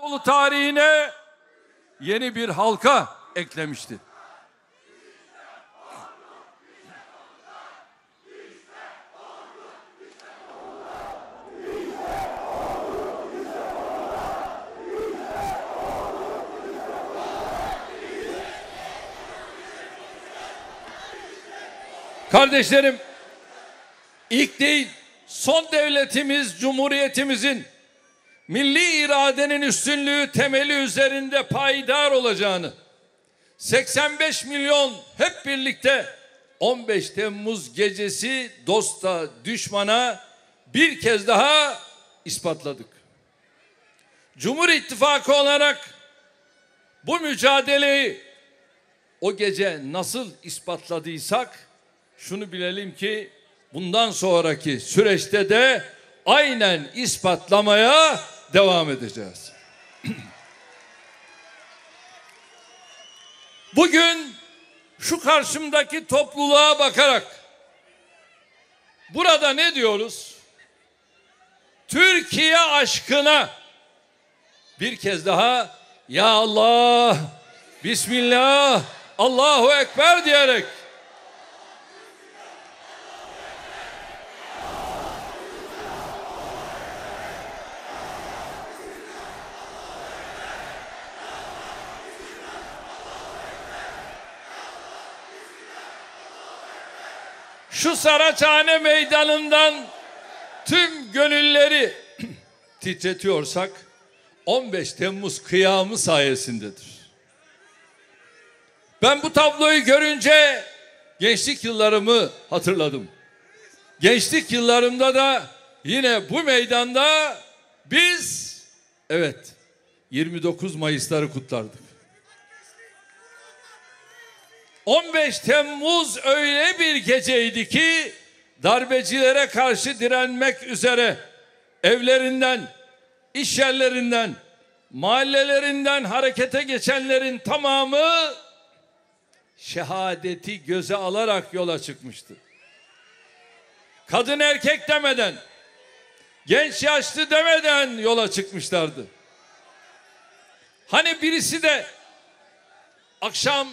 Anadolu tarihine yeni bir halka eklemişti. Kardeşlerim, ilk değil, son devletimiz, cumhuriyetimizin milli iradenin üstünlüğü temeli üzerinde payidar olacağını, 85 milyon hep birlikte 15 Temmuz gecesi dosta, düşmana bir kez daha ispatladık. Cumhur İttifakı olarak bu mücadeleyi o gece nasıl ispatladıysak şunu bilelim ki bundan sonraki süreçte de aynen ispatlamaya devam edeceğiz. Bugün şu karşımdaki topluluğa bakarak burada ne diyoruz? Türkiye aşkına bir kez daha ya Allah, Bismillah, Allahu Ekber diyerek şu Saraçhane meydanından tüm gönülleri titretiyorsak 15 Temmuz kıyamı sayesindedir. Ben bu tabloyu görünce gençlik yıllarımı hatırladım. Gençlik yıllarımda da yine bu meydanda biz evet 29 Mayıs'ları kutlardık. 15 Temmuz öyle bir geceydi ki darbecilere karşı direnmek üzere evlerinden, iş yerlerinden, mahallelerinden harekete geçenlerin tamamı şehadeti göze alarak yola çıkmıştı. Kadın erkek demeden, genç yaşlı demeden yola çıkmışlardı. Hani birisi de akşam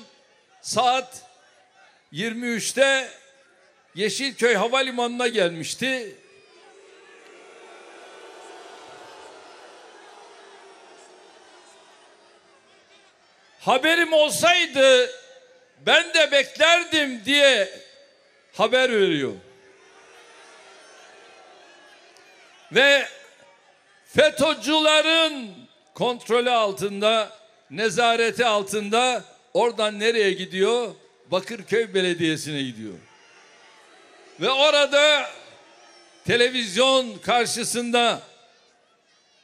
saat 23'te Yeşilköy Havalimanı'na gelmişti. Haberim olsaydı ben de beklerdim diye haber veriyor. Ve FETÖ'cülerin kontrolü altında, nezareti altında oradan nereye gidiyor? Bakırköy Belediyesi'ne gidiyor. Ve orada televizyon karşısında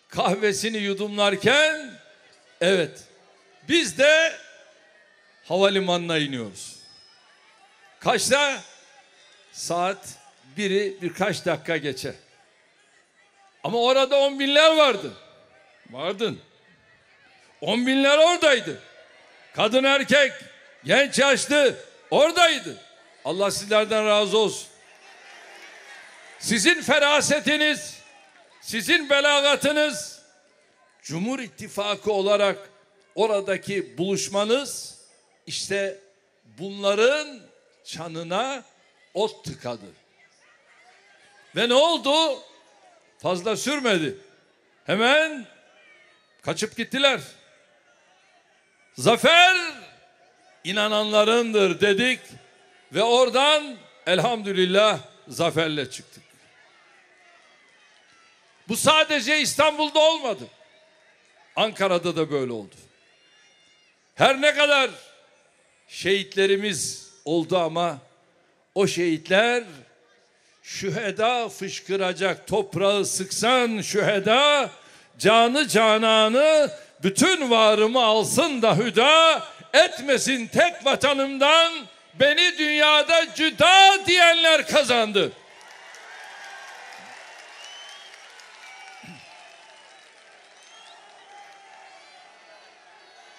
kahvesini yudumlarken evet biz de havalimanına iniyoruz. Kaçta? Saat biri birkaç dakika geçe. Ama orada on binler vardı. Vardın. On binler oradaydı. Kadın erkek, genç yaşlı oradaydı. Allah sizlerden razı olsun. Sizin ferasetiniz, sizin belagatınız, Cumhur İttifakı olarak oradaki buluşmanız işte bunların çanına ot tıkadı. Ve ne oldu? Fazla sürmedi. Hemen kaçıp gittiler. Zafer inananlarındır dedik ve oradan elhamdülillah zaferle çıktık. Bu sadece İstanbul'da olmadı. Ankara'da da böyle oldu. Her ne kadar şehitlerimiz oldu ama o şehitler şüheda fışkıracak toprağı sıksan şüheda canı cananı bütün varımı alsın da hüda etmesin tek vatanımdan beni dünyada cüda diyenler kazandı.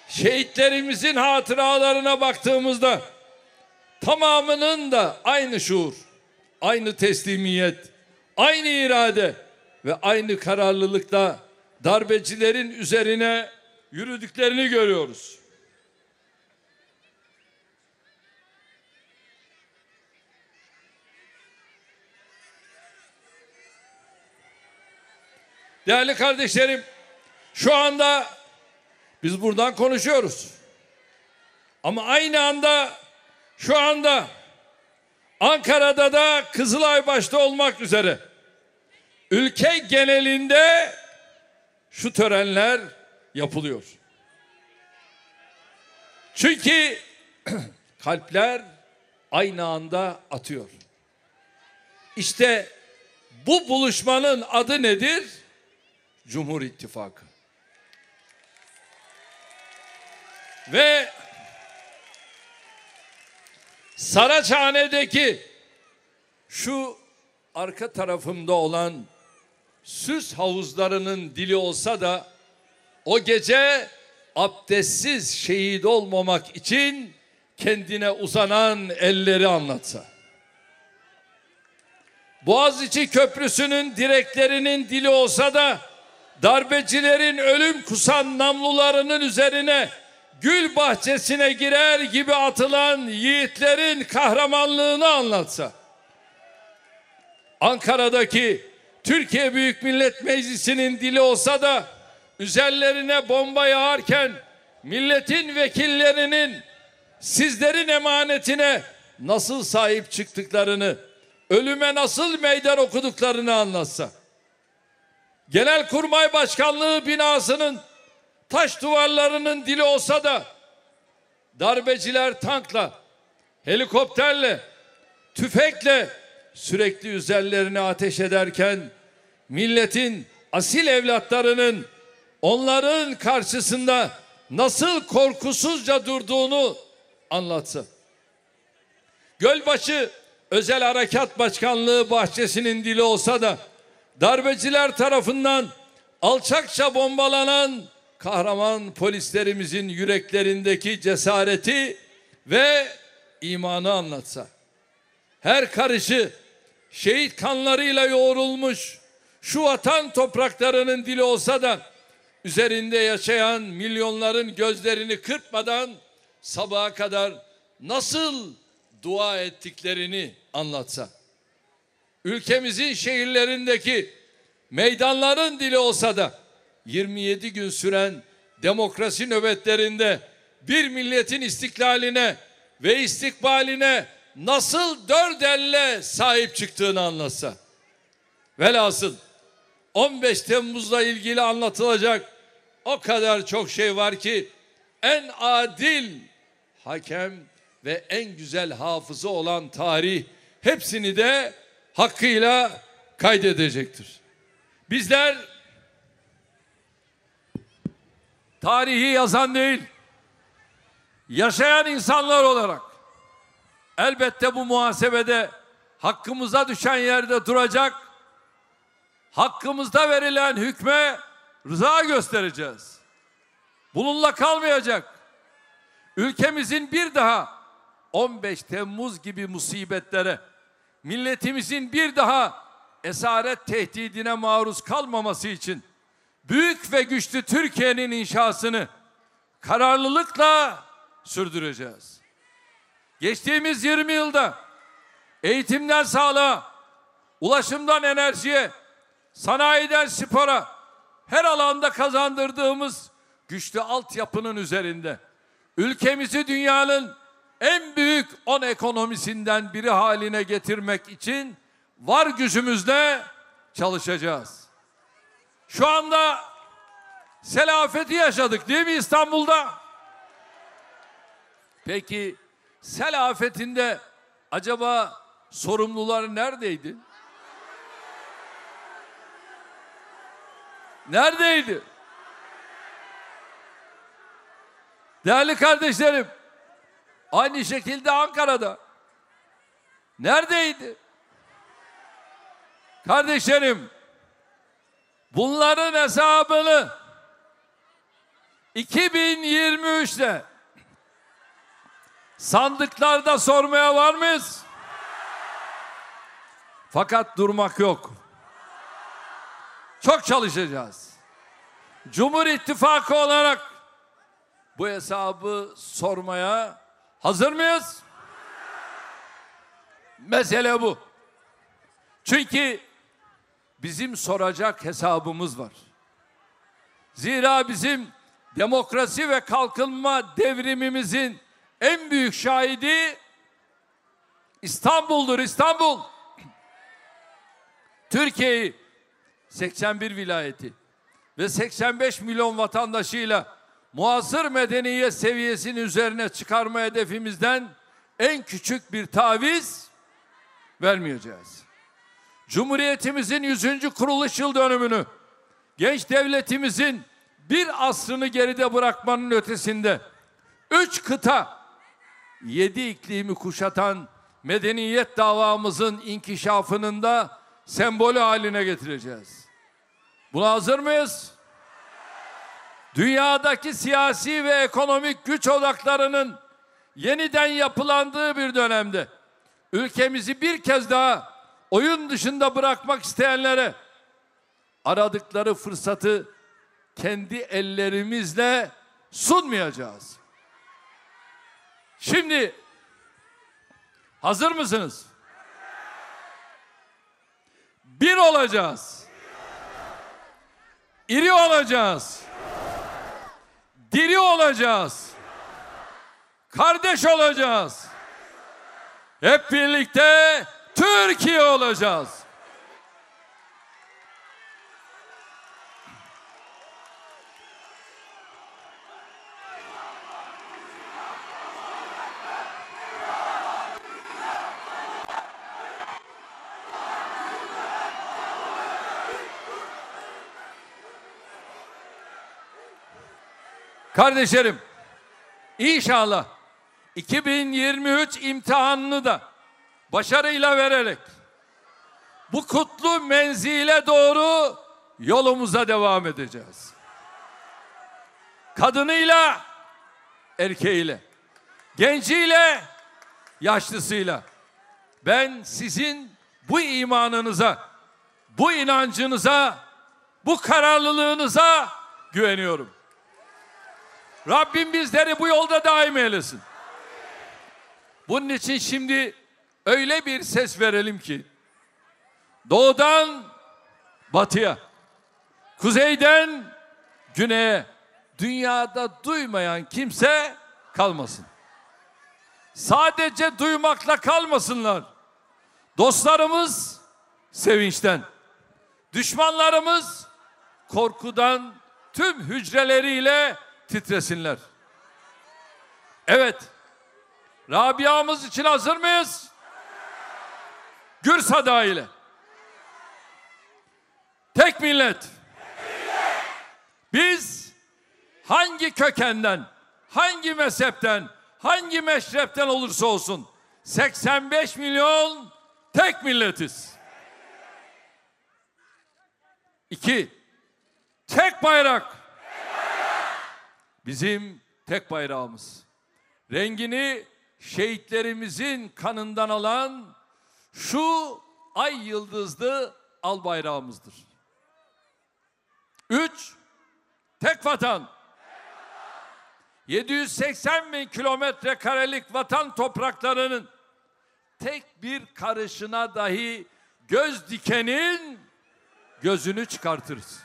Şehitlerimizin hatıralarına baktığımızda tamamının da aynı şuur, aynı teslimiyet, aynı irade ve aynı kararlılıkta darbecilerin üzerine yürüdüklerini görüyoruz. Değerli kardeşlerim, şu anda biz buradan konuşuyoruz. Ama aynı anda şu anda Ankara'da da Kızılay başta olmak üzere ülke genelinde şu törenler yapılıyor. Çünkü kalpler aynı anda atıyor. İşte bu buluşmanın adı nedir? Cumhur İttifakı. Ve Saraçhane'deki şu arka tarafımda olan süs havuzlarının dili olsa da o gece abdestsiz şehit olmamak için kendine uzanan elleri anlatsa. Boğaziçi Köprüsü'nün direklerinin dili olsa da darbecilerin ölüm kusan namlularının üzerine gül bahçesine girer gibi atılan yiğitlerin kahramanlığını anlatsa. Ankara'daki Türkiye Büyük Millet Meclisi'nin dili olsa da üzerlerine bomba yağarken milletin vekillerinin sizlerin emanetine nasıl sahip çıktıklarını, ölüme nasıl meydan okuduklarını anlatsa. Genelkurmay Başkanlığı binasının taş duvarlarının dili olsa da darbeciler tankla, helikopterle, tüfekle sürekli üzerlerine ateş ederken milletin asil evlatlarının onların karşısında nasıl korkusuzca durduğunu anlatsa. Gölbaşı Özel Harekat Başkanlığı bahçesinin dili olsa da darbeciler tarafından alçakça bombalanan kahraman polislerimizin yüreklerindeki cesareti ve imanı anlatsa. Her karışı şehit kanlarıyla yoğrulmuş şu vatan topraklarının dili olsa da üzerinde yaşayan milyonların gözlerini kırpmadan sabaha kadar nasıl dua ettiklerini anlatsa. Ülkemizin şehirlerindeki meydanların dili olsa da 27 gün süren demokrasi nöbetlerinde bir milletin istiklaline ve istikbaline nasıl dört elle sahip çıktığını anlatsa. Velhasıl 15 Temmuz'la ilgili anlatılacak o kadar çok şey var ki en adil hakem ve en güzel hafızı olan tarih hepsini de hakkıyla kaydedecektir. Bizler tarihi yazan değil, yaşayan insanlar olarak elbette bu muhasebede hakkımıza düşen yerde duracak, hakkımızda verilen hükme rıza göstereceğiz. Bununla kalmayacak. Ülkemizin bir daha 15 Temmuz gibi musibetlere, milletimizin bir daha esaret tehdidine maruz kalmaması için büyük ve güçlü Türkiye'nin inşasını kararlılıkla sürdüreceğiz. Geçtiğimiz 20 yılda eğitimden sağlığa, ulaşımdan enerjiye, sanayiden spora her alanda kazandırdığımız güçlü altyapının üzerinde ülkemizi dünyanın en büyük 10 ekonomisinden biri haline getirmek için var gücümüzle çalışacağız. Şu anda selafeti yaşadık değil mi İstanbul'da? Peki sel afetinde acaba sorumlular neredeydi? Neredeydi? Değerli kardeşlerim, aynı şekilde Ankara'da. Neredeydi? Kardeşlerim, bunların hesabını 2023'te sandıklarda sormaya var mıyız? Fakat durmak yok. Çok çalışacağız. Cumhur İttifakı olarak bu hesabı sormaya hazır mıyız? Mesele bu. Çünkü bizim soracak hesabımız var. Zira bizim demokrasi ve kalkınma devrimimizin en büyük şahidi İstanbul'dur İstanbul. Türkiye'yi 81 vilayeti ve 85 milyon vatandaşıyla muasır medeniyet seviyesinin üzerine çıkarma hedefimizden en küçük bir taviz vermeyeceğiz. Cumhuriyetimizin 100. kuruluş yıl dönümünü genç devletimizin bir asrını geride bırakmanın ötesinde üç kıta yedi iklimi kuşatan medeniyet davamızın inkişafının da sembolü haline getireceğiz. Buna hazır mıyız? Dünyadaki siyasi ve ekonomik güç odaklarının yeniden yapılandığı bir dönemde ülkemizi bir kez daha oyun dışında bırakmak isteyenlere aradıkları fırsatı kendi ellerimizle sunmayacağız. Şimdi hazır mısınız? Bir olacağız. İri olacağız. Diri olacağız. Kardeş olacağız. Hep birlikte Türkiye olacağız. Kardeşlerim, inşallah 2023 imtihanını da başarıyla vererek bu kutlu menzile doğru yolumuza devam edeceğiz. Kadınıyla, erkeğiyle, genciyle, yaşlısıyla. Ben sizin bu imanınıza, bu inancınıza, bu kararlılığınıza güveniyorum. Rabbim bizleri bu yolda daim eylesin. Bunun için şimdi öyle bir ses verelim ki doğudan batıya, kuzeyden güneye dünyada duymayan kimse kalmasın. Sadece duymakla kalmasınlar. Dostlarımız sevinçten, düşmanlarımız korkudan tüm hücreleriyle titresinler. Evet. Rabia'mız için hazır mıyız? Gür sada ile. Tek millet. Biz hangi kökenden, hangi mezhepten, hangi meşrepten olursa olsun 85 milyon tek milletiz. İki, tek bayrak. Bizim tek bayrağımız. Rengini şehitlerimizin kanından alan şu ay yıldızlı al bayrağımızdır. Üç, tek vatan. 780 bin kilometre karelik vatan topraklarının tek bir karışına dahi göz dikenin gözünü çıkartırız.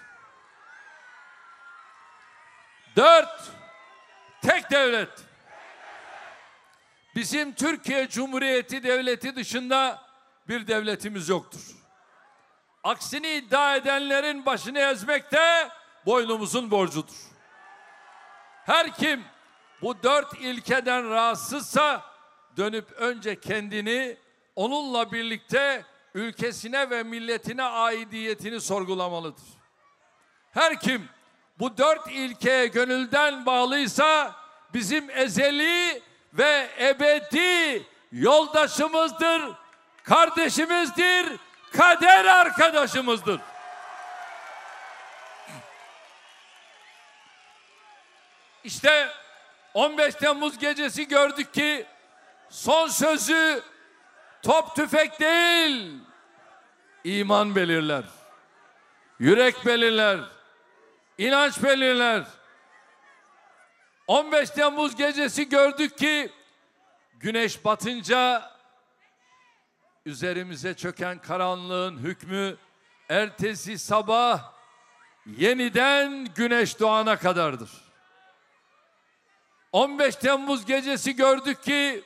Dört, tek devlet. Bizim Türkiye Cumhuriyeti Devleti dışında bir devletimiz yoktur. Aksini iddia edenlerin başını ezmek de boynumuzun borcudur. Her kim bu dört ilkeden rahatsızsa dönüp önce kendini onunla birlikte ülkesine ve milletine aidiyetini sorgulamalıdır. Her kim bu dört ilkeye gönülden bağlıysa bizim ezeli ve ebedi yoldaşımızdır, kardeşimizdir, kader arkadaşımızdır. İşte 15 Temmuz gecesi gördük ki son sözü top tüfek değil, iman belirler. Yürek belirler inanç belirler. 15 Temmuz gecesi gördük ki güneş batınca üzerimize çöken karanlığın hükmü ertesi sabah yeniden güneş doğana kadardır. 15 Temmuz gecesi gördük ki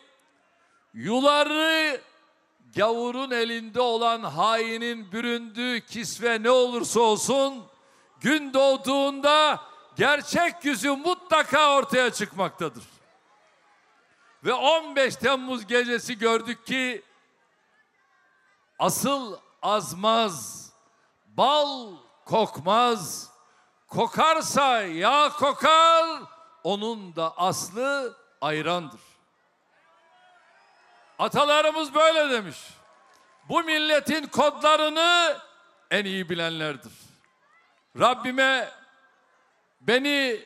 yuları gavurun elinde olan hainin büründüğü kisve ne olursa olsun gün doğduğunda gerçek yüzü mutlaka ortaya çıkmaktadır. Ve 15 Temmuz gecesi gördük ki asıl azmaz, bal kokmaz, kokarsa yağ kokar, onun da aslı ayrandır. Atalarımız böyle demiş. Bu milletin kodlarını en iyi bilenlerdir. Rabbime beni,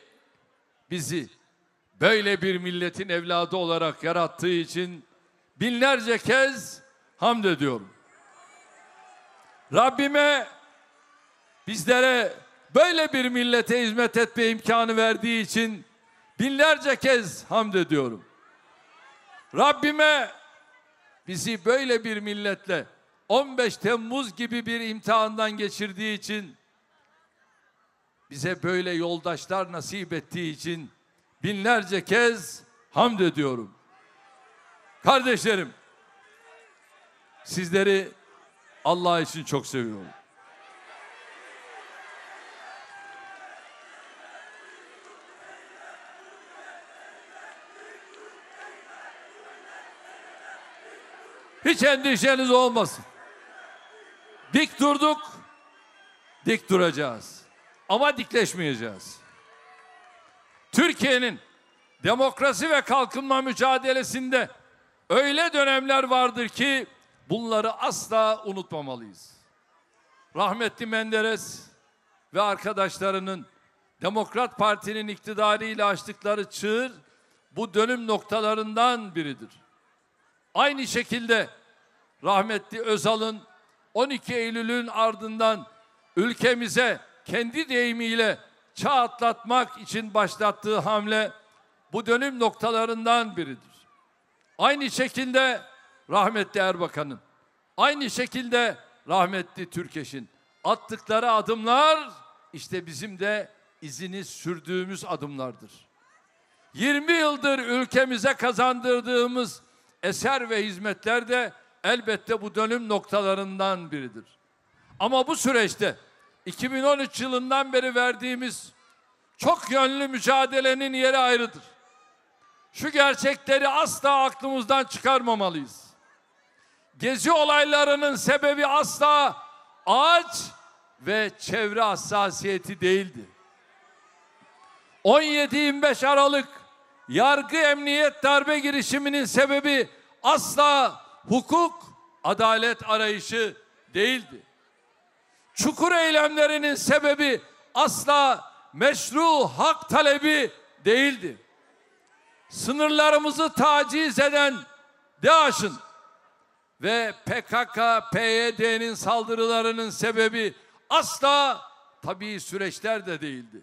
bizi böyle bir milletin evladı olarak yarattığı için binlerce kez hamd ediyorum. Rabbime bizlere böyle bir millete hizmet etme imkanı verdiği için binlerce kez hamd ediyorum. Rabbime bizi böyle bir milletle 15 Temmuz gibi bir imtihandan geçirdiği için bize böyle yoldaşlar nasip ettiği için binlerce kez hamd ediyorum. Kardeşlerim sizleri Allah için çok seviyorum. Hiç endişeniz olmasın. Dik durduk, dik duracağız. Ama dikleşmeyeceğiz. Türkiye'nin demokrasi ve kalkınma mücadelesinde öyle dönemler vardır ki bunları asla unutmamalıyız. Rahmetli Menderes ve arkadaşlarının Demokrat Parti'nin iktidarıyla açtıkları çığır bu dönüm noktalarından biridir. Aynı şekilde rahmetli Özal'ın 12 Eylül'ün ardından ülkemize kendi deyimiyle çağ atlatmak için başlattığı hamle bu dönüm noktalarından biridir. Aynı şekilde rahmetli Erbakan'ın, aynı şekilde rahmetli Türkeş'in attıkları adımlar işte bizim de izini sürdüğümüz adımlardır. 20 yıldır ülkemize kazandırdığımız eser ve hizmetler de elbette bu dönüm noktalarından biridir. Ama bu süreçte 2013 yılından beri verdiğimiz çok yönlü mücadelenin yeri ayrıdır. Şu gerçekleri asla aklımızdan çıkarmamalıyız. Gezi olaylarının sebebi asla ağaç ve çevre hassasiyeti değildi. 17-25 Aralık yargı emniyet darbe girişiminin sebebi asla hukuk, adalet arayışı değildi. Çukur eylemlerinin sebebi asla meşru hak talebi değildi. Sınırlarımızı taciz eden DAEŞ'in ve PKK, PYD'nin saldırılarının sebebi asla tabii süreçler de değildi.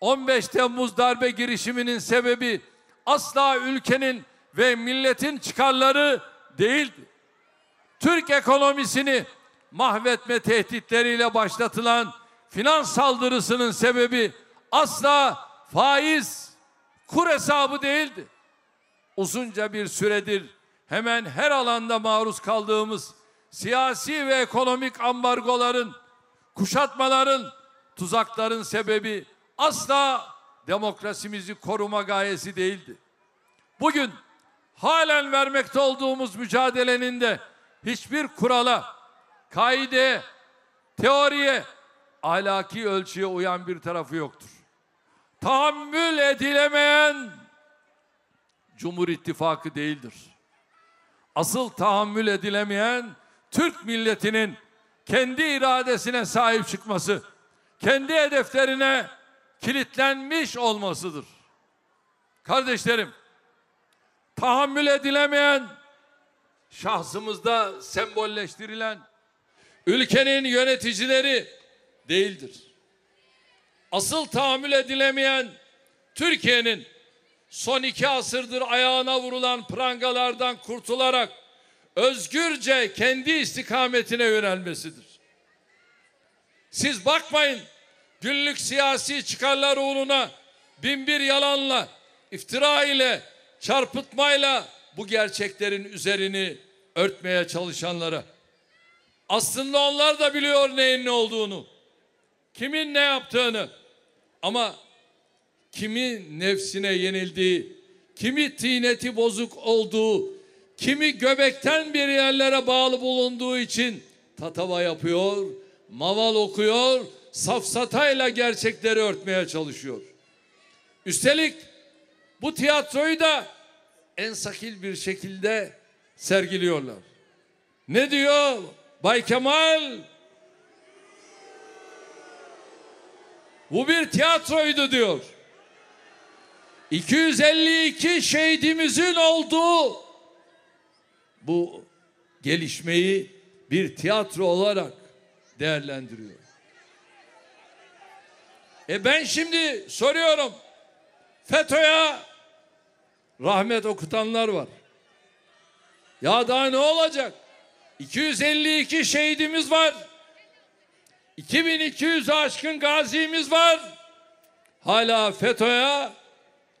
15 Temmuz darbe girişiminin sebebi asla ülkenin ve milletin çıkarları değildi. Türk ekonomisini mahvetme tehditleriyle başlatılan finans saldırısının sebebi asla faiz, kur hesabı değildi. Uzunca bir süredir hemen her alanda maruz kaldığımız siyasi ve ekonomik ambargoların, kuşatmaların, tuzakların sebebi asla demokrasimizi koruma gayesi değildi. Bugün halen vermekte olduğumuz mücadelenin de hiçbir kurala, kaide, teoriye, ahlaki ölçüye uyan bir tarafı yoktur. Tahammül edilemeyen Cumhur İttifakı değildir. Asıl tahammül edilemeyen Türk milletinin kendi iradesine sahip çıkması, kendi hedeflerine kilitlenmiş olmasıdır. Kardeşlerim, tahammül edilemeyen, şahsımızda sembolleştirilen ülkenin yöneticileri değildir. asıl tahammül edilemeyen Türkiye'nin son iki asırdır ayağına vurulan prangalardan kurtularak özgürce kendi istikametine yönelmesidir. Siz bakmayın günlük siyasi çıkarlar uğruna binbir yalanla, iftira ile, çarpıtmayla bu gerçeklerin üzerini örtmeye çalışanlara. Aslında onlar da biliyor neyin ne olduğunu. Kimin ne yaptığını. Ama kimi nefsine yenildiği, kimi tineti bozuk olduğu, kimi göbekten bir yerlere bağlı bulunduğu için tatava yapıyor, maval okuyor, safsatayla gerçekleri örtmeye çalışıyor. Üstelik bu tiyatroyu da en sakil bir şekilde sergiliyorlar. Ne diyor Bay Kemal? Bu bir tiyatroydu diyor. 252 şehidimizin olduğu bu gelişmeyi bir tiyatro olarak değerlendiriyor. E ben şimdi soruyorum. FETÖ'ye rahmet okutanlar var. Ya daha ne olacak? 252 şehidimiz var. 2200 aşkın gazimiz var. Hala FETÖ'ye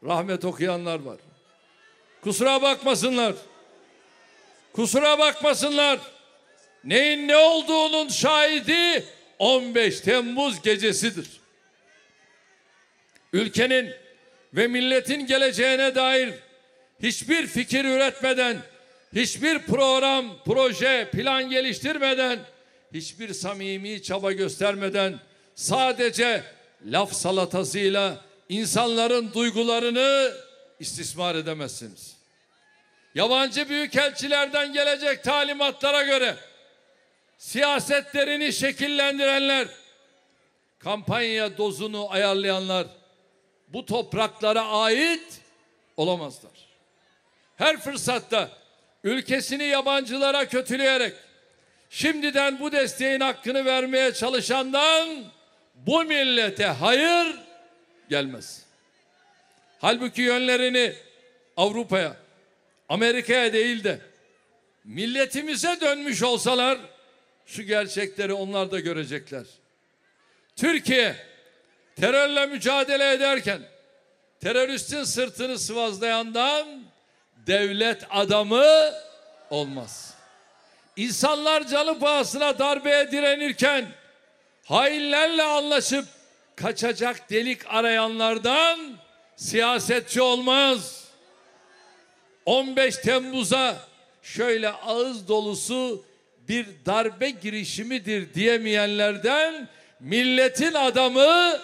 rahmet okuyanlar var. Kusura bakmasınlar. Kusura bakmasınlar. Neyin ne olduğunun şahidi 15 Temmuz gecesidir. Ülkenin ve milletin geleceğine dair hiçbir fikir üretmeden, hiçbir program, proje, plan geliştirmeden, hiçbir samimi çaba göstermeden sadece laf salatasıyla insanların duygularını istismar edemezsiniz. Yabancı büyükelçilerden gelecek talimatlara göre siyasetlerini şekillendirenler, kampanya dozunu ayarlayanlar bu topraklara ait olamazlar. Her fırsatta ülkesini yabancılara kötüleyerek şimdiden bu desteğin hakkını vermeye çalışandan bu millete hayır gelmez. Halbuki yönlerini Avrupa'ya, Amerika'ya değil de milletimize dönmüş olsalar şu gerçekleri onlar da görecekler. Türkiye terörle mücadele ederken teröristin sırtını sıvazlayandan devlet adamı olmaz. İnsanlar canı pahasına darbeye direnirken hainlerle anlaşıp kaçacak delik arayanlardan siyasetçi olmaz. 15 Temmuz'a şöyle ağız dolusu bir darbe girişimidir diyemeyenlerden milletin adamı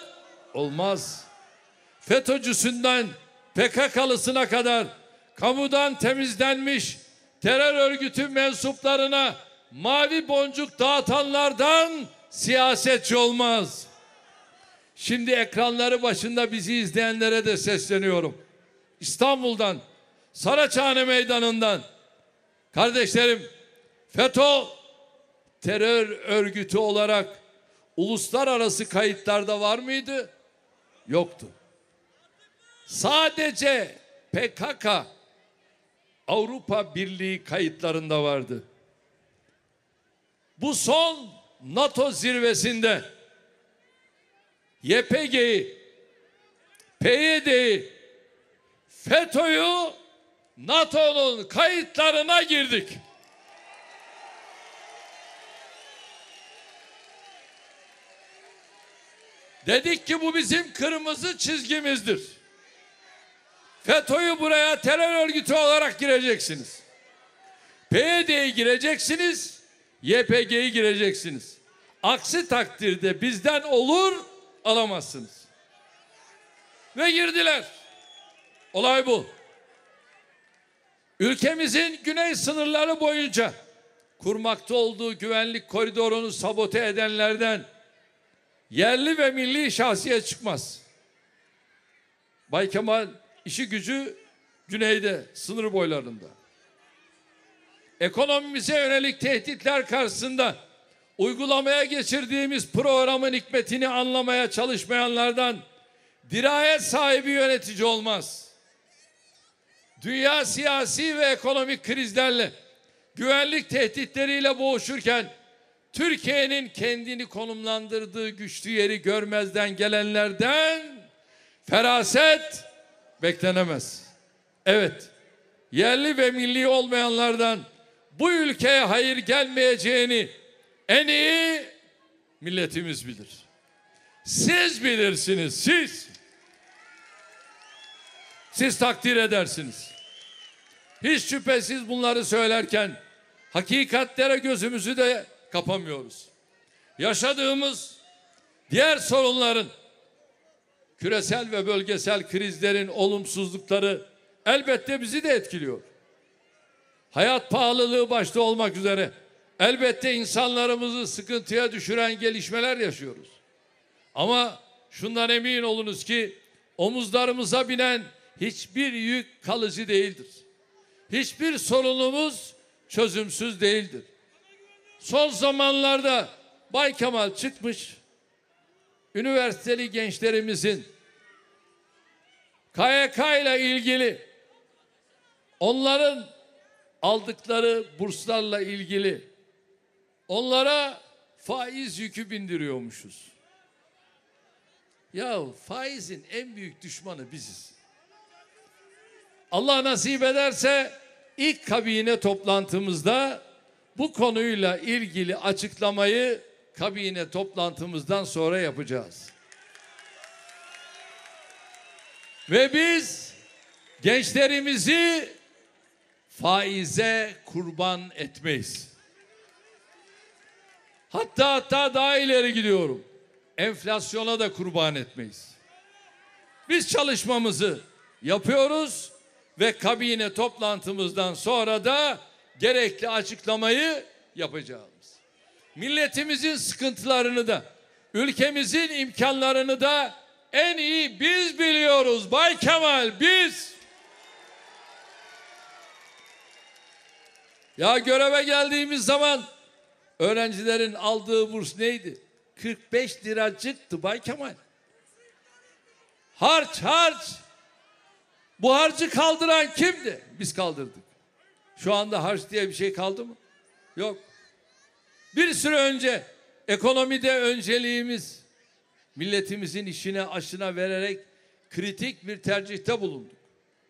olmaz. FETÖ'cüsünden PKK'lısına kadar kamudan temizlenmiş terör örgütü mensuplarına mavi boncuk dağıtanlardan siyasetçi olmaz. Şimdi ekranları başında bizi izleyenlere de sesleniyorum. İstanbul'dan, Saraçhane Meydanı'ndan kardeşlerim FETÖ terör örgütü olarak uluslararası kayıtlarda var mıydı? Yoktu. Sadece PKK Avrupa Birliği kayıtlarında vardı. Bu son NATO zirvesinde YPG'yi, PYD'yi, FETÖ'yü NATO'nun kayıtlarına girdik. Dedik ki bu bizim kırmızı çizgimizdir. FETÖ'yü buraya terör örgütü olarak gireceksiniz. PYD'ye gireceksiniz, YPG'yi gireceksiniz. Aksi takdirde bizden olur alamazsınız. Ve girdiler. Olay bu. Ülkemizin güney sınırları boyunca kurmakta olduğu güvenlik koridorunu sabote edenlerden yerli ve milli şahsiyet çıkmaz. Bay Kemal işi gücü güneyde, sınır boylarında. Ekonomimize yönelik tehditler karşısında uygulamaya geçirdiğimiz programın hikmetini anlamaya çalışmayanlardan dirayet sahibi yönetici olmaz. Dünya siyasi ve ekonomik krizlerle, güvenlik tehditleriyle boğuşurken Türkiye'nin kendini konumlandırdığı güçlü yeri görmezden gelenlerden feraset beklenemez. Evet, yerli ve milli olmayanlardan bu ülkeye hayır gelmeyeceğini en iyi milletimiz bilir. Siz bilirsiniz, siz. Siz takdir edersiniz. Hiç şüphesiz bunları söylerken hakikatlere gözümüzü de kapamıyoruz. Yaşadığımız diğer sorunların, küresel ve bölgesel krizlerin olumsuzlukları elbette bizi de etkiliyor. Hayat pahalılığı başta olmak üzere elbette insanlarımızı sıkıntıya düşüren gelişmeler yaşıyoruz. Ama şundan emin olunuz ki omuzlarımıza binen hiçbir yük kalıcı değildir. Hiçbir sorunumuz çözümsüz değildir. Son zamanlarda Bay Kemal çıkmış, üniversiteli gençlerimizin KYK ile ilgili onların aldıkları burslarla ilgili onlara faiz yükü bindiriyormuşuz. Ya faizin en büyük düşmanı biziz. Allah nasip ederse ilk kabine toplantımızda bu konuyla ilgili açıklamayı kabine toplantımızdan sonra yapacağız. Ve biz gençlerimizi faize kurban etmeyiz. Hatta hatta daha ileri gidiyorum. Enflasyona da kurban etmeyiz. Biz çalışmamızı yapıyoruz ve kabine toplantımızdan sonra da gerekli açıklamayı yapacağız. Milletimizin sıkıntılarını da, ülkemizin imkanlarını da en iyi biz biliyoruz. Bay Kemal biz. Ya göreve geldiğimiz zaman öğrencilerin aldığı burs neydi? 45 liracıktı Bay Kemal. Harç harç. Bu harcı kaldıran kimdi? Biz kaldırdık. Şu anda harç diye bir şey kaldı mı? Yok. Bir süre önce ekonomide önceliğimiz milletimizin işine aşına vererek kritik bir tercihte bulunduk.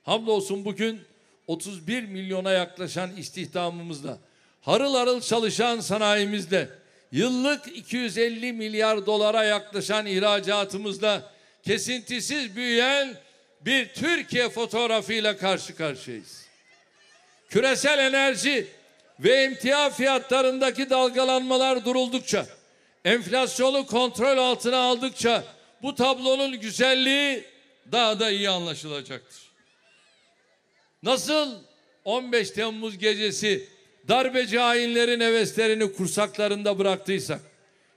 Hamdolsun bugün 31 milyona yaklaşan istihdamımızla, harıl harıl çalışan sanayimizle, yıllık 250 milyar dolara yaklaşan ihracatımızla kesintisiz büyüyen bir Türkiye fotoğrafıyla karşı karşıyayız. Küresel enerji ve emtia fiyatlarındaki dalgalanmalar duruldukça, enflasyonu kontrol altına aldıkça bu tablonun güzelliği daha da iyi anlaşılacaktır. Nasıl 15 Temmuz gecesi darbeci hainlerin heveslerini kursaklarında bıraktıysak,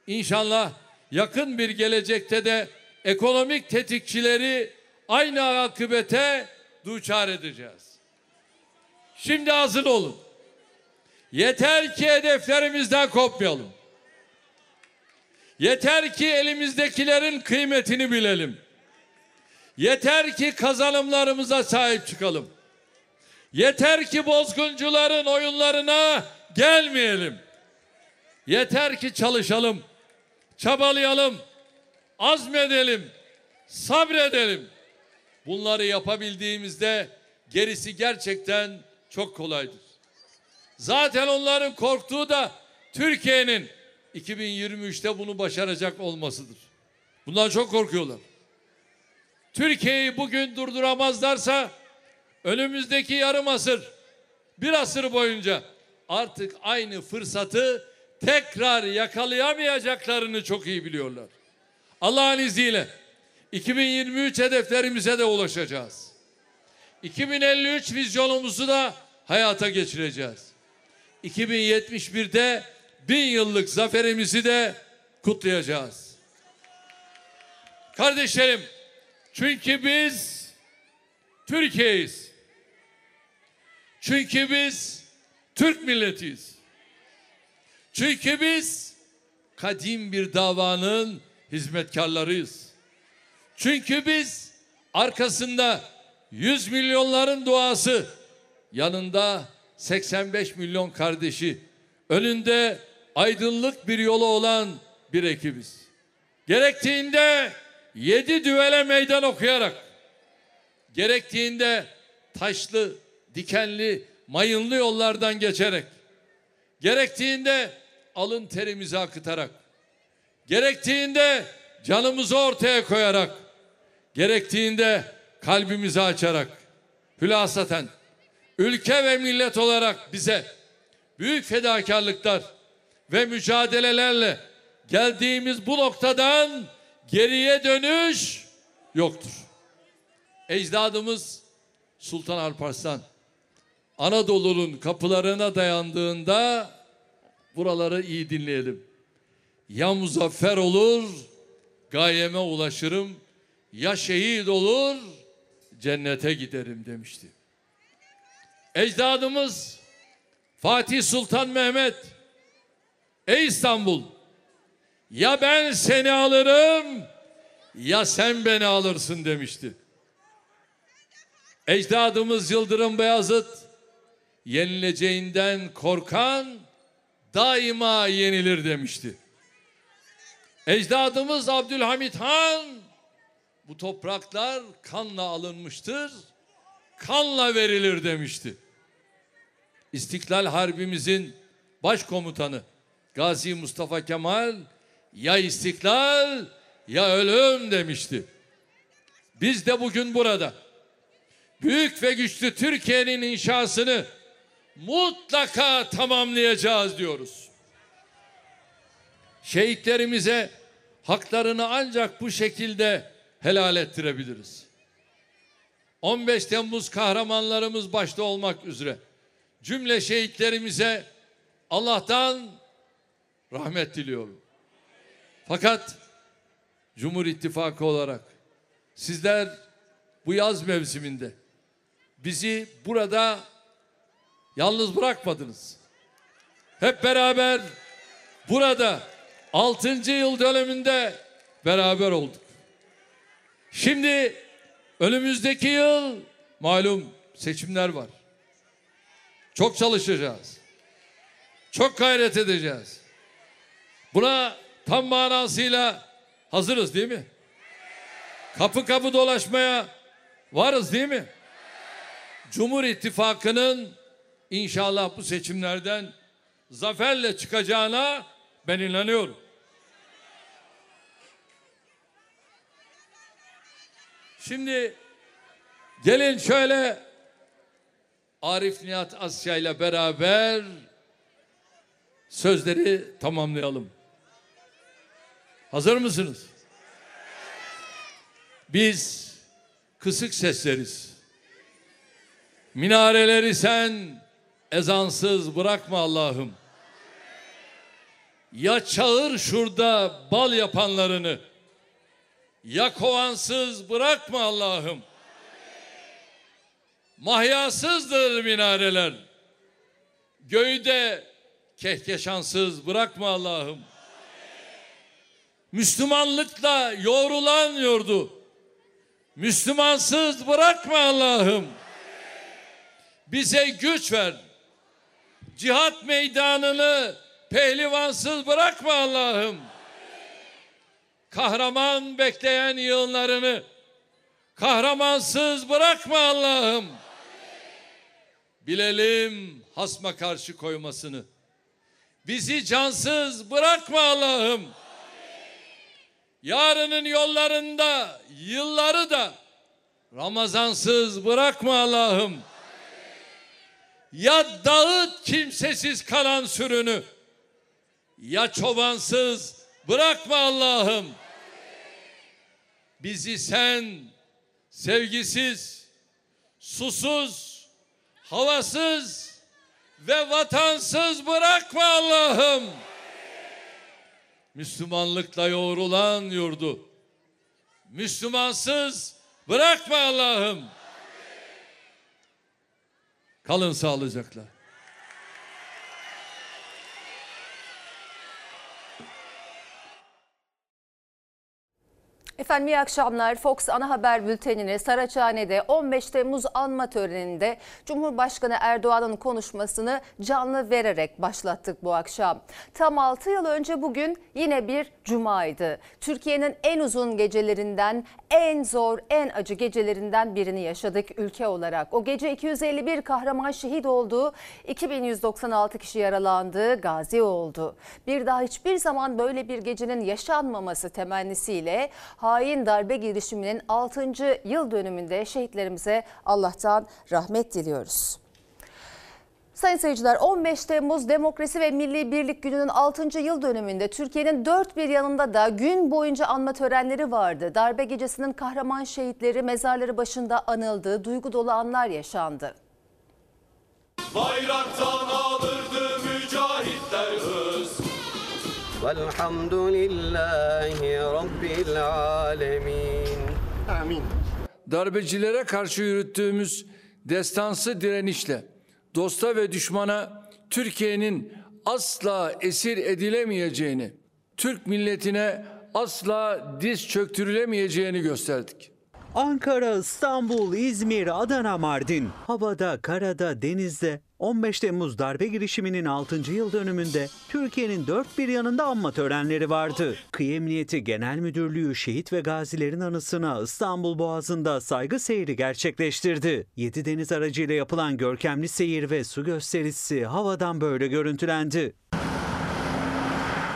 inşallah yakın bir gelecekte de ekonomik tetikçileri aynı akıbete duçar edeceğiz. Şimdi hazır olun. Yeter ki hedeflerimizden kopmayalım. Yeter ki elimizdekilerin kıymetini bilelim. Yeter ki kazanımlarımıza sahip çıkalım. Yeter ki bozguncuların oyunlarına gelmeyelim. Yeter ki çalışalım, çabalayalım, azmedelim, sabredelim. Bunları yapabildiğimizde gerisi gerçekten çok kolaydır. Zaten onların korktuğu da Türkiye'nin 2023'te bunu başaracak olmasıdır. Bundan çok korkuyorlar. Türkiye'yi bugün durduramazlarsa önümüzdeki yarım asır, bir asır boyunca artık aynı fırsatı tekrar yakalayamayacaklarını çok iyi biliyorlar. Allah'ın izniyle 2023 hedeflerimize de ulaşacağız. 2053 vizyonumuzu da hayata geçireceğiz. 2071'de bin yıllık zaferimizi de kutlayacağız. Kardeşlerim, çünkü biz Türkiye'yiz. Çünkü biz Türk milletiyiz. Çünkü biz kadim bir davanın hizmetkarlarıyız. Çünkü biz arkasında 100 milyonların duası, yanında 85 milyon kardeşi, önünde aydınlık bir yolu olan bir ekibiz. Gerektiğinde yedi düvele meydan okuyarak, gerektiğinde taşlı, dikenli, mayınlı yollardan geçerek, gerektiğinde alın terimizi akıtarak, gerektiğinde canımızı ortaya koyarak, gerektiğinde kalbimizi açarak, hülasaten ülke ve millet olarak bize büyük fedakarlıklar ve mücadelelerle geldiğimiz bu noktadan geriye dönüş yoktur. Ecdadımız Sultan Alparslan Anadolu'nun kapılarına dayandığında buraları iyi dinleyelim. Ya muzaffer olur, gayeme ulaşırım, ya şehit olur, cennete giderim demişti. Ecdadımız Fatih Sultan Mehmet, ey İstanbul, ya ben seni alırım, ya sen beni alırsın demişti. Ecdadımız Yıldırım Beyazıt, yenileceğinden korkan daima yenilir demişti. Ecdadımız Abdülhamit Han bu topraklar kanla alınmıştır, kanla verilir demişti. İstiklal Harbimizin başkomutanı Gazi Mustafa Kemal ya istiklal ya ölüm demişti. Biz de bugün burada büyük ve güçlü Türkiye'nin inşasını mutlaka tamamlayacağız diyoruz. Şehitlerimize haklarını ancak bu şekilde helal ettirebiliriz. 15 Temmuz kahramanlarımız başta olmak üzere cümle şehitlerimize Allah'tan rahmet diliyorum. Fakat Cumhur İttifakı olarak sizler bu yaz mevsiminde bizi burada yalnız bırakmadınız. Hep beraber burada 6. yıl döneminde beraber olduk. Şimdi önümüzdeki yıl malum seçimler var. Çok çalışacağız. Çok gayret edeceğiz. Buna tam manasıyla hazırız değil mi? Kapı kapı dolaşmaya varız değil mi? Cumhur İttifakı'nın inşallah bu seçimlerden zaferle çıkacağına ben inanıyorum. Şimdi gelin şöyle Arif Nihat Asya ile beraber sözleri tamamlayalım. Hazır mısınız? Biz kısık sesleriz. Minareleri sen ezansız bırakma Allah'ım. Ya çağır şurada bal yapanlarını. Ya kovansız bırakma Allah'ım. Mahyasızdır minareler. Göyde kehkeşansız bırakma Allah'ım. Müslümanlıkla yoğrulan yordu. Müslümansız bırakma Allah'ım. Bize güç ver. Cihat meydanını pehlivansız bırakma Allah'ım. Kahraman bekleyen yığınlarını kahramansız bırakma Allah'ım. Bilelim hasma karşı koymasını. Bizi cansız bırakma Allah'ım. Yarının yollarında yılları da Ramazansız bırakma Allah'ım. Ya dağıt kimsesiz kalan sürünü. Ya çobansız bırakma Allah'ım. Bizi sen sevgisiz, susuz, havasız ve vatansız bırakma Allah'ım. Müslümanlıkla yoğrulan yurdu. Müslümansız bırakma Allah'ım. Kalın sağlıcakla. Efendim iyi akşamlar. Fox Ana Haber Bülteni'ni Saraçhane'de 15 Temmuz anma töreninde Cumhurbaşkanı Erdoğan'ın konuşmasını canlı vererek başlattık bu akşam. Tam 6 yıl önce bugün yine bir cumaydı. Türkiye'nin en uzun gecelerinden, en zor, en acı gecelerinden birini yaşadık ülke olarak. O gece 251 kahraman şehit oldu, 2196 kişi yaralandı, gazi oldu. Bir daha hiçbir zaman böyle bir gecenin yaşanmaması temennisiyle hain darbe girişiminin 6. yıl dönümünde şehitlerimize Allah'tan rahmet diliyoruz. Sayın seyirciler 15 Temmuz Demokrasi ve Milli Birlik Günü'nün 6. yıl dönümünde Türkiye'nin dört bir yanında da gün boyunca anma törenleri vardı. Darbe gecesinin kahraman şehitleri mezarları başında anıldı, duygu dolu anlar yaşandı. Bayraktan alırdı mücahitler hız Velhamdülillahi Rabbil alemin. Amin. Darbecilere karşı yürüttüğümüz destansı direnişle dosta ve düşmana Türkiye'nin asla esir edilemeyeceğini, Türk milletine asla diz çöktürülemeyeceğini gösterdik. Ankara, İstanbul, İzmir, Adana, Mardin. Havada, karada, denizde 15 Temmuz darbe girişiminin 6. yıl dönümünde Türkiye'nin dört bir yanında anma törenleri vardı. Kıyı Emniyeti Genel Müdürlüğü şehit ve gazilerin anısına İstanbul Boğazı'nda saygı seyri gerçekleştirdi. 7 deniz aracıyla yapılan görkemli seyir ve su gösterisi havadan böyle görüntülendi.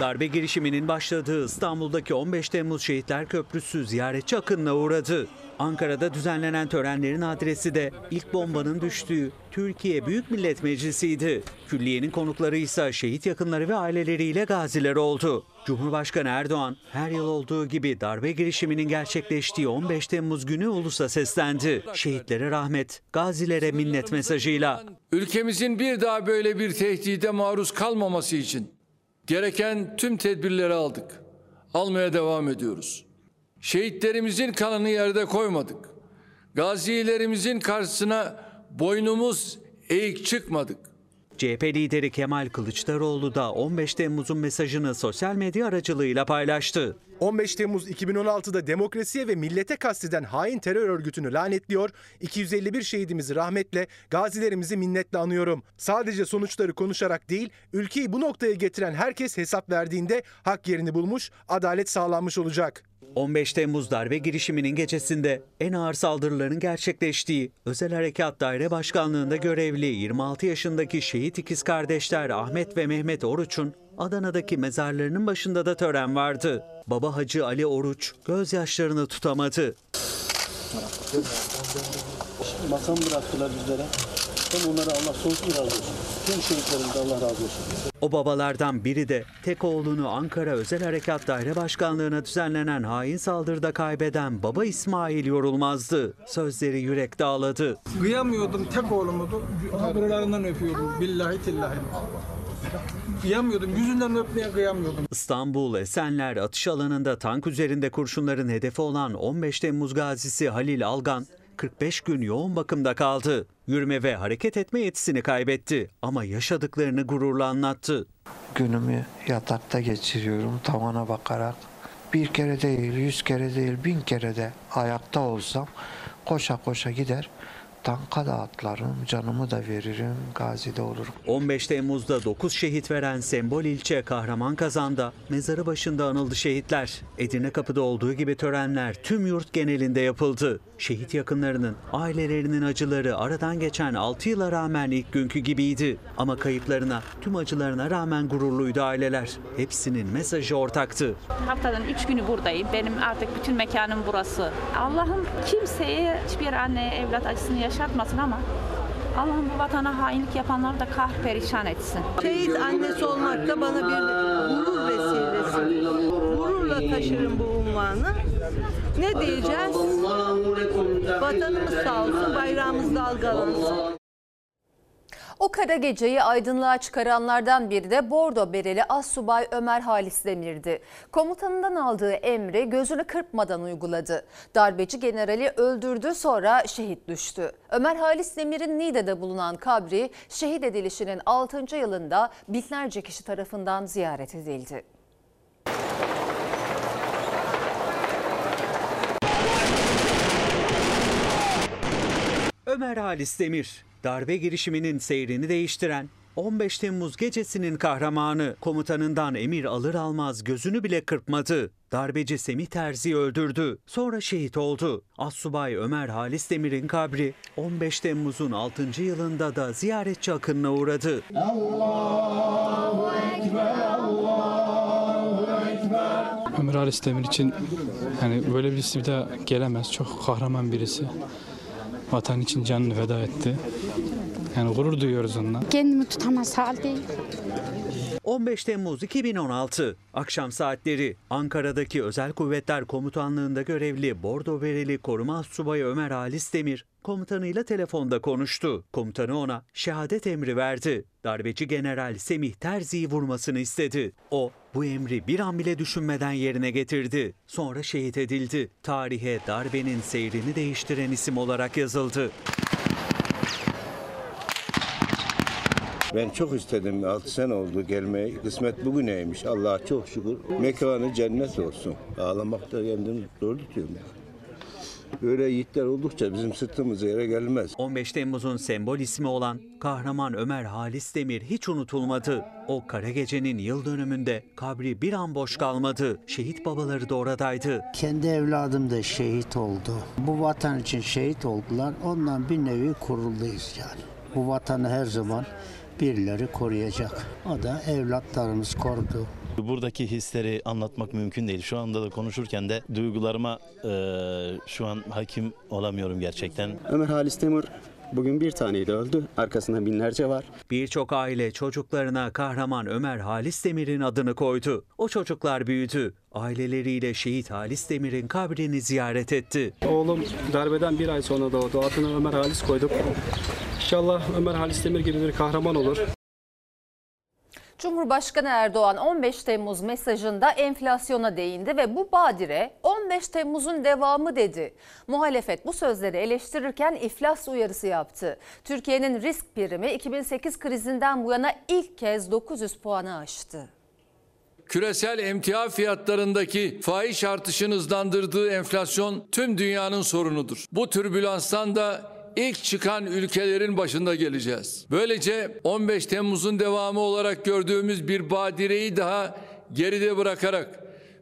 Darbe girişiminin başladığı İstanbul'daki 15 Temmuz Şehitler Köprüsü ziyaretçi akınına uğradı. Ankara'da düzenlenen törenlerin adresi de ilk bombanın düştüğü Türkiye Büyük Millet Meclisi'ydi. Külliyenin konukları ise şehit yakınları ve aileleriyle gaziler oldu. Cumhurbaşkanı Erdoğan her yıl olduğu gibi darbe girişiminin gerçekleştiği 15 Temmuz günü ulusa seslendi. Şehitlere rahmet, gazilere minnet mesajıyla. Ülkemizin bir daha böyle bir tehdide maruz kalmaması için gereken tüm tedbirleri aldık. Almaya devam ediyoruz. Şehitlerimizin kanını yerde koymadık. Gazilerimizin karşısına boynumuz eğik çıkmadık. CHP lideri Kemal Kılıçdaroğlu da 15 Temmuz'un mesajını sosyal medya aracılığıyla paylaştı. 15 Temmuz 2016'da demokrasiye ve millete kasteden hain terör örgütünü lanetliyor, 251 şehidimizi rahmetle, gazilerimizi minnetle anıyorum. Sadece sonuçları konuşarak değil, ülkeyi bu noktaya getiren herkes hesap verdiğinde hak yerini bulmuş, adalet sağlanmış olacak. 15 Temmuz darbe girişiminin gecesinde en ağır saldırıların gerçekleştiği Özel Harekat Daire Başkanlığı'nda görevli 26 yaşındaki şehit ikiz kardeşler Ahmet ve Mehmet Oruç'un Adana'daki mezarlarının başında da tören vardı. Baba Hacı Ali Oruç gözyaşlarını tutamadı. makam bıraktılar bizlere. Hem onlara Allah sonsuz razı olsun. Tüm şehitlerimize Allah razı olsun. O babalardan biri de tek oğlunu Ankara Özel Harekat Daire Başkanlığı'na düzenlenen hain saldırıda kaybeden baba İsmail Yorulmaz'dı. Sözleri yürek dağladı. Kıyamıyordum tek oğlumu da buralarından öpüyordum billahi tillahi. Kıyamıyordum yüzünden öpmeye kıyamıyordum. İstanbul Esenler atış alanında tank üzerinde kurşunların hedefi olan 15 Temmuz gazisi Halil Algan 45 gün yoğun bakımda kaldı. Yürüme ve hareket etme yetisini kaybetti ama yaşadıklarını gururla anlattı. Günümü yatakta geçiriyorum tavana bakarak. Bir kere değil, yüz kere değil, bin kere de ayakta olsam koşa koşa gider. Tanka da atlarım, canımı da veririm, gazide olurum. 15 Temmuz'da 9 şehit veren sembol ilçe Kahraman mezarı başında anıldı şehitler. Edirne Kapı'da olduğu gibi törenler tüm yurt genelinde yapıldı. Şehit yakınlarının, ailelerinin acıları aradan geçen 6 yıla rağmen ilk günkü gibiydi. Ama kayıplarına, tüm acılarına rağmen gururluydu aileler. Hepsinin mesajı ortaktı. Haftadan üç günü buradayım. Benim artık bütün mekanım burası. Allah'ım kimseye hiçbir anne evlat acısını yaşatmasın ama Allah'ım bu vatana hainlik yapanları da kahr perişan etsin. Şehit annesi olmak da bana bir gurur vesilesi. Gururla taşırım bu unvanı. Ne diyeceğiz? Vatanımız sağ olsun, bayrağımız dalgalansın. O kara geceyi aydınlığa çıkaranlardan biri de Bordo Bereli Assubay Ömer Halis Demir'di. Komutanından aldığı emri gözünü kırpmadan uyguladı. Darbeci generali öldürdü sonra şehit düştü. Ömer Halis Demir'in Niğde'de bulunan kabri şehit edilişinin 6. yılında binlerce kişi tarafından ziyaret edildi. Ömer Halis Demir darbe girişiminin seyrini değiştiren 15 Temmuz gecesinin kahramanı komutanından emir alır almaz gözünü bile kırpmadı. Darbeci Semih Terzi'yi öldürdü. Sonra şehit oldu. Assubay Ömer Halis Demir'in kabri 15 Temmuz'un 6. yılında da ziyaretçi akınına uğradı. Ömer Halis Demir için yani böyle birisi bir daha gelemez. Çok kahraman birisi. Vatan için canını feda etti. Yani gurur duyuyoruz onunla. Kendimi tutamaz haldeyim. 15 Temmuz 2016 akşam saatleri Ankara'daki Özel Kuvvetler Komutanlığı'nda görevli Bordo Bereli Koruma Subayı Ömer Halis Demir komutanıyla telefonda konuştu. Komutanı ona şehadet emri verdi. Darbeci General Semih Terzi'yi vurmasını istedi. O bu emri bir an bile düşünmeden yerine getirdi. Sonra şehit edildi. Tarihe darbenin seyrini değiştiren isim olarak yazıldı. Ben çok istedim 6 sene oldu gelmeyi. Kısmet bugüneymiş. Allah'a çok şükür. Mekanı cennet olsun. Ağlamakta kendimi zor tutuyorum. Böyle yiğitler oldukça bizim sırtımız yere gelmez. 15 Temmuz'un sembol ismi olan kahraman Ömer Halis Demir hiç unutulmadı. O kara gecenin yıl dönümünde kabri bir an boş kalmadı. Şehit babaları da oradaydı. Kendi evladım da şehit oldu. Bu vatan için şehit oldular. Ondan bir nevi kuruldayız yani. Bu vatanı her zaman birileri koruyacak. O da evlatlarımız korudu. Buradaki hisleri anlatmak mümkün değil. Şu anda da konuşurken de duygularıma e, şu an hakim olamıyorum gerçekten. Ömer Halis Demir bugün bir taneyle öldü. Arkasında binlerce var. Birçok aile çocuklarına kahraman Ömer Halis Demir'in adını koydu. O çocuklar büyüdü. Aileleriyle şehit Halis Demir'in kabrini ziyaret etti. Oğlum darbeden bir ay sonra doğdu. Adını Ömer Halis koyduk. İnşallah Ömer Halis Demir gibi bir kahraman olur. Cumhurbaşkanı Erdoğan 15 Temmuz mesajında enflasyona değindi ve bu badire 15 Temmuz'un devamı dedi. Muhalefet bu sözleri eleştirirken iflas uyarısı yaptı. Türkiye'nin risk primi 2008 krizinden bu yana ilk kez 900 puanı aştı. Küresel emtia fiyatlarındaki fahiş artışın hızlandırdığı enflasyon tüm dünyanın sorunudur. Bu türbülanstan da ilk çıkan ülkelerin başında geleceğiz. Böylece 15 Temmuz'un devamı olarak gördüğümüz bir badireyi daha geride bırakarak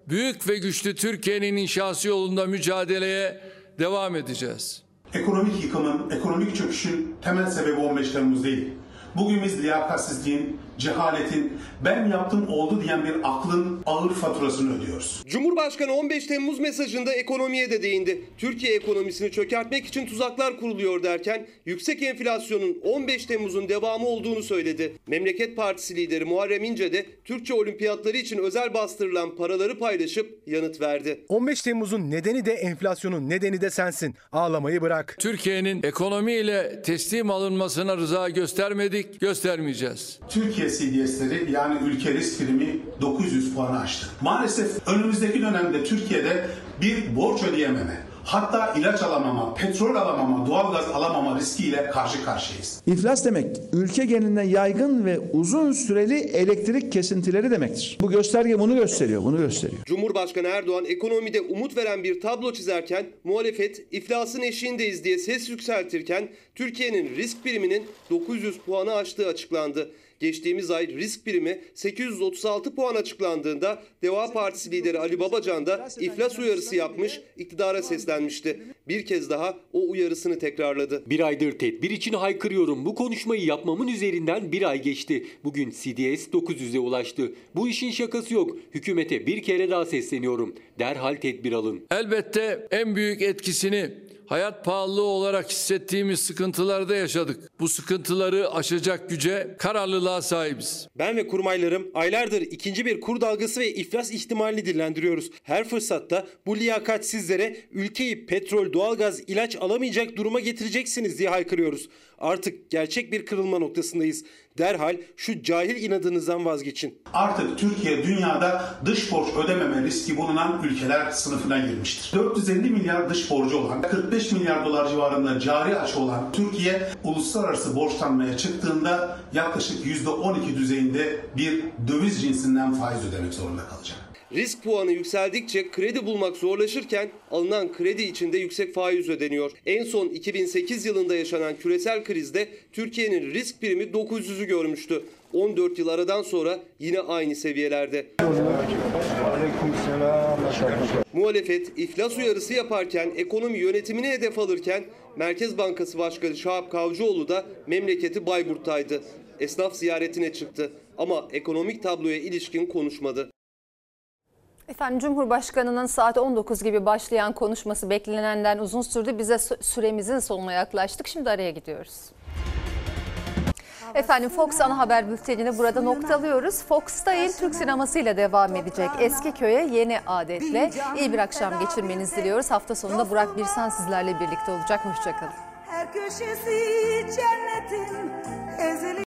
büyük ve güçlü Türkiye'nin inşası yolunda mücadeleye devam edeceğiz. Ekonomik yıkımın, ekonomik çöküşün temel sebebi 15 Temmuz değil. Bugün biz liyakatsizliğin, cehaletin, ben yaptım oldu diyen bir aklın ağır faturasını ödüyoruz. Cumhurbaşkanı 15 Temmuz mesajında ekonomiye de değindi. Türkiye ekonomisini çökertmek için tuzaklar kuruluyor derken yüksek enflasyonun 15 Temmuz'un devamı olduğunu söyledi. Memleket Partisi lideri Muharrem İnce de Türkçe olimpiyatları için özel bastırılan paraları paylaşıp yanıt verdi. 15 Temmuz'un nedeni de enflasyonun nedeni de sensin. Ağlamayı bırak. Türkiye'nin ekonomiyle teslim alınmasına rıza göstermedik, göstermeyeceğiz. Türkiye CDS'leri yani ülke risk primi 900 puanı aştı. Maalesef önümüzdeki dönemde Türkiye'de bir borç ödeyememe, hatta ilaç alamama, petrol alamama, doğalgaz alamama riskiyle karşı karşıyayız. İflas demek ülke genelinde yaygın ve uzun süreli elektrik kesintileri demektir. Bu gösterge bunu gösteriyor, bunu gösteriyor. Cumhurbaşkanı Erdoğan ekonomide umut veren bir tablo çizerken muhalefet iflasın eşiğindeyiz diye ses yükseltirken Türkiye'nin risk priminin 900 puanı aştığı açıklandı. Geçtiğimiz ay risk primi 836 puan açıklandığında Deva Partisi lideri Ali Babacan da iflas uyarısı yapmış, iktidara seslenmişti. Bir kez daha o uyarısını tekrarladı. Bir aydır tedbir için haykırıyorum. Bu konuşmayı yapmamın üzerinden bir ay geçti. Bugün CDS 900'e ulaştı. Bu işin şakası yok. Hükümete bir kere daha sesleniyorum. Derhal tedbir alın. Elbette en büyük etkisini hayat pahalılığı olarak hissettiğimiz sıkıntılarda yaşadık. Bu sıkıntıları aşacak güce, kararlılığa sahibiz. Ben ve kurmaylarım aylardır ikinci bir kur dalgası ve iflas ihtimalini dillendiriyoruz. Her fırsatta bu liyakatsizlere ülkeyi petrol, doğalgaz, ilaç alamayacak duruma getireceksiniz diye haykırıyoruz. Artık gerçek bir kırılma noktasındayız. Derhal şu cahil inadınızdan vazgeçin. Artık Türkiye dünyada dış borç ödememe riski bulunan ülkeler sınıfına girmiştir. 450 milyar dış borcu olan, 45 milyar dolar civarında cari açı olan Türkiye uluslararası borçlanmaya çıktığında yaklaşık %12 düzeyinde bir döviz cinsinden faiz ödemek zorunda kalacak. Risk puanı yükseldikçe kredi bulmak zorlaşırken alınan kredi içinde yüksek faiz ödeniyor. En son 2008 yılında yaşanan küresel krizde Türkiye'nin risk primi 900'ü görmüştü. 14 yıl aradan sonra yine aynı seviyelerde. Muhalefet iflas uyarısı yaparken ekonomi yönetimini hedef alırken Merkez Bankası Başkanı Şahap Kavcıoğlu da memleketi Bayburt'taydı. Esnaf ziyaretine çıktı ama ekonomik tabloya ilişkin konuşmadı. Efendim Cumhurbaşkanı'nın saat 19 gibi başlayan konuşması beklenenden uzun sürdü. Bize süremizin sonuna yaklaştık. Şimdi araya gidiyoruz. Efendim Fox ana haber bültenini burada noktalıyoruz. Fox değil Türk sinemasıyla devam edecek. Eski köye yeni adetle iyi bir akşam geçirmenizi diliyoruz. Hafta sonunda Burak Birsan sizlerle birlikte olacak. Hoşçakalın. Her köşesi cennetin ezeli